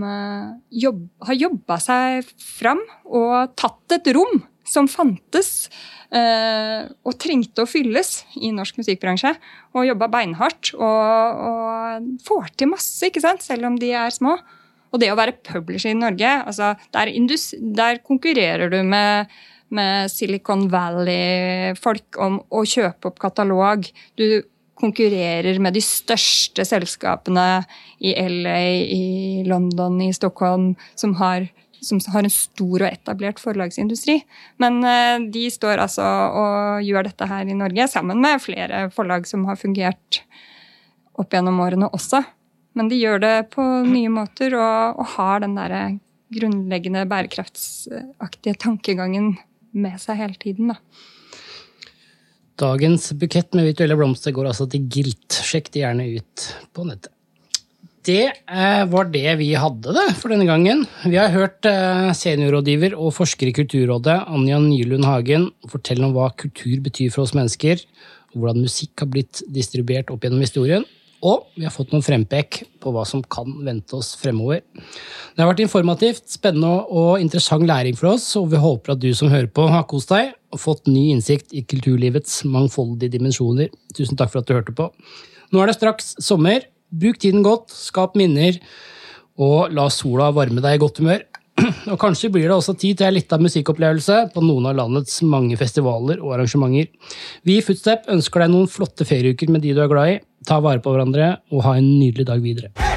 uh, jobb, har jobba seg fram og tatt et rom som fantes uh, og trengte å fylles i norsk musikkbransje. Og jobba beinhardt og, og, får til masse, ikke sant? selv om de er små. Og det å være publisher i Norge, altså, der, der konkurrerer du med med Silicon Valley-folk om å kjøpe opp katalog. Du konkurrerer med de største selskapene i LA, i London, i Stockholm, som har, som har en stor og etablert forlagsindustri. Men uh, de står altså og gjør dette her i Norge, sammen med flere forlag som har fungert opp gjennom årene også. Men de gjør det på nye måter og, og har den derre grunnleggende bærekraftsaktige tankegangen med seg hele tiden. da. Dagens bukett med virtuelle blomster går altså til Gilt. Sjekk det gjerne ut på nettet. Det eh, var det vi hadde det for denne gangen. Vi har hørt eh, seniorrådgiver og forsker i Kulturrådet Anja Nylund Hagen fortelle om hva kultur betyr for oss mennesker, og hvordan musikk har blitt distribuert opp gjennom historien. Og vi har fått noen frempek på hva som kan vente oss fremover. Det har vært informativt, spennende og interessant læring for oss, og vi håper at du som hører på, har kost deg og fått ny innsikt i kulturlivets mangfoldige dimensjoner. Tusen takk for at du hørte på. Nå er det straks sommer. Bruk tiden godt, skap minner, og la sola varme deg i godt humør. Og kanskje blir det også tid til en lita musikkopplevelse på noen av landets mange festivaler og arrangementer. Vi i Footstep ønsker deg noen flotte ferieuker med de du er glad i. Ta vare på hverandre, og ha en nydelig dag videre.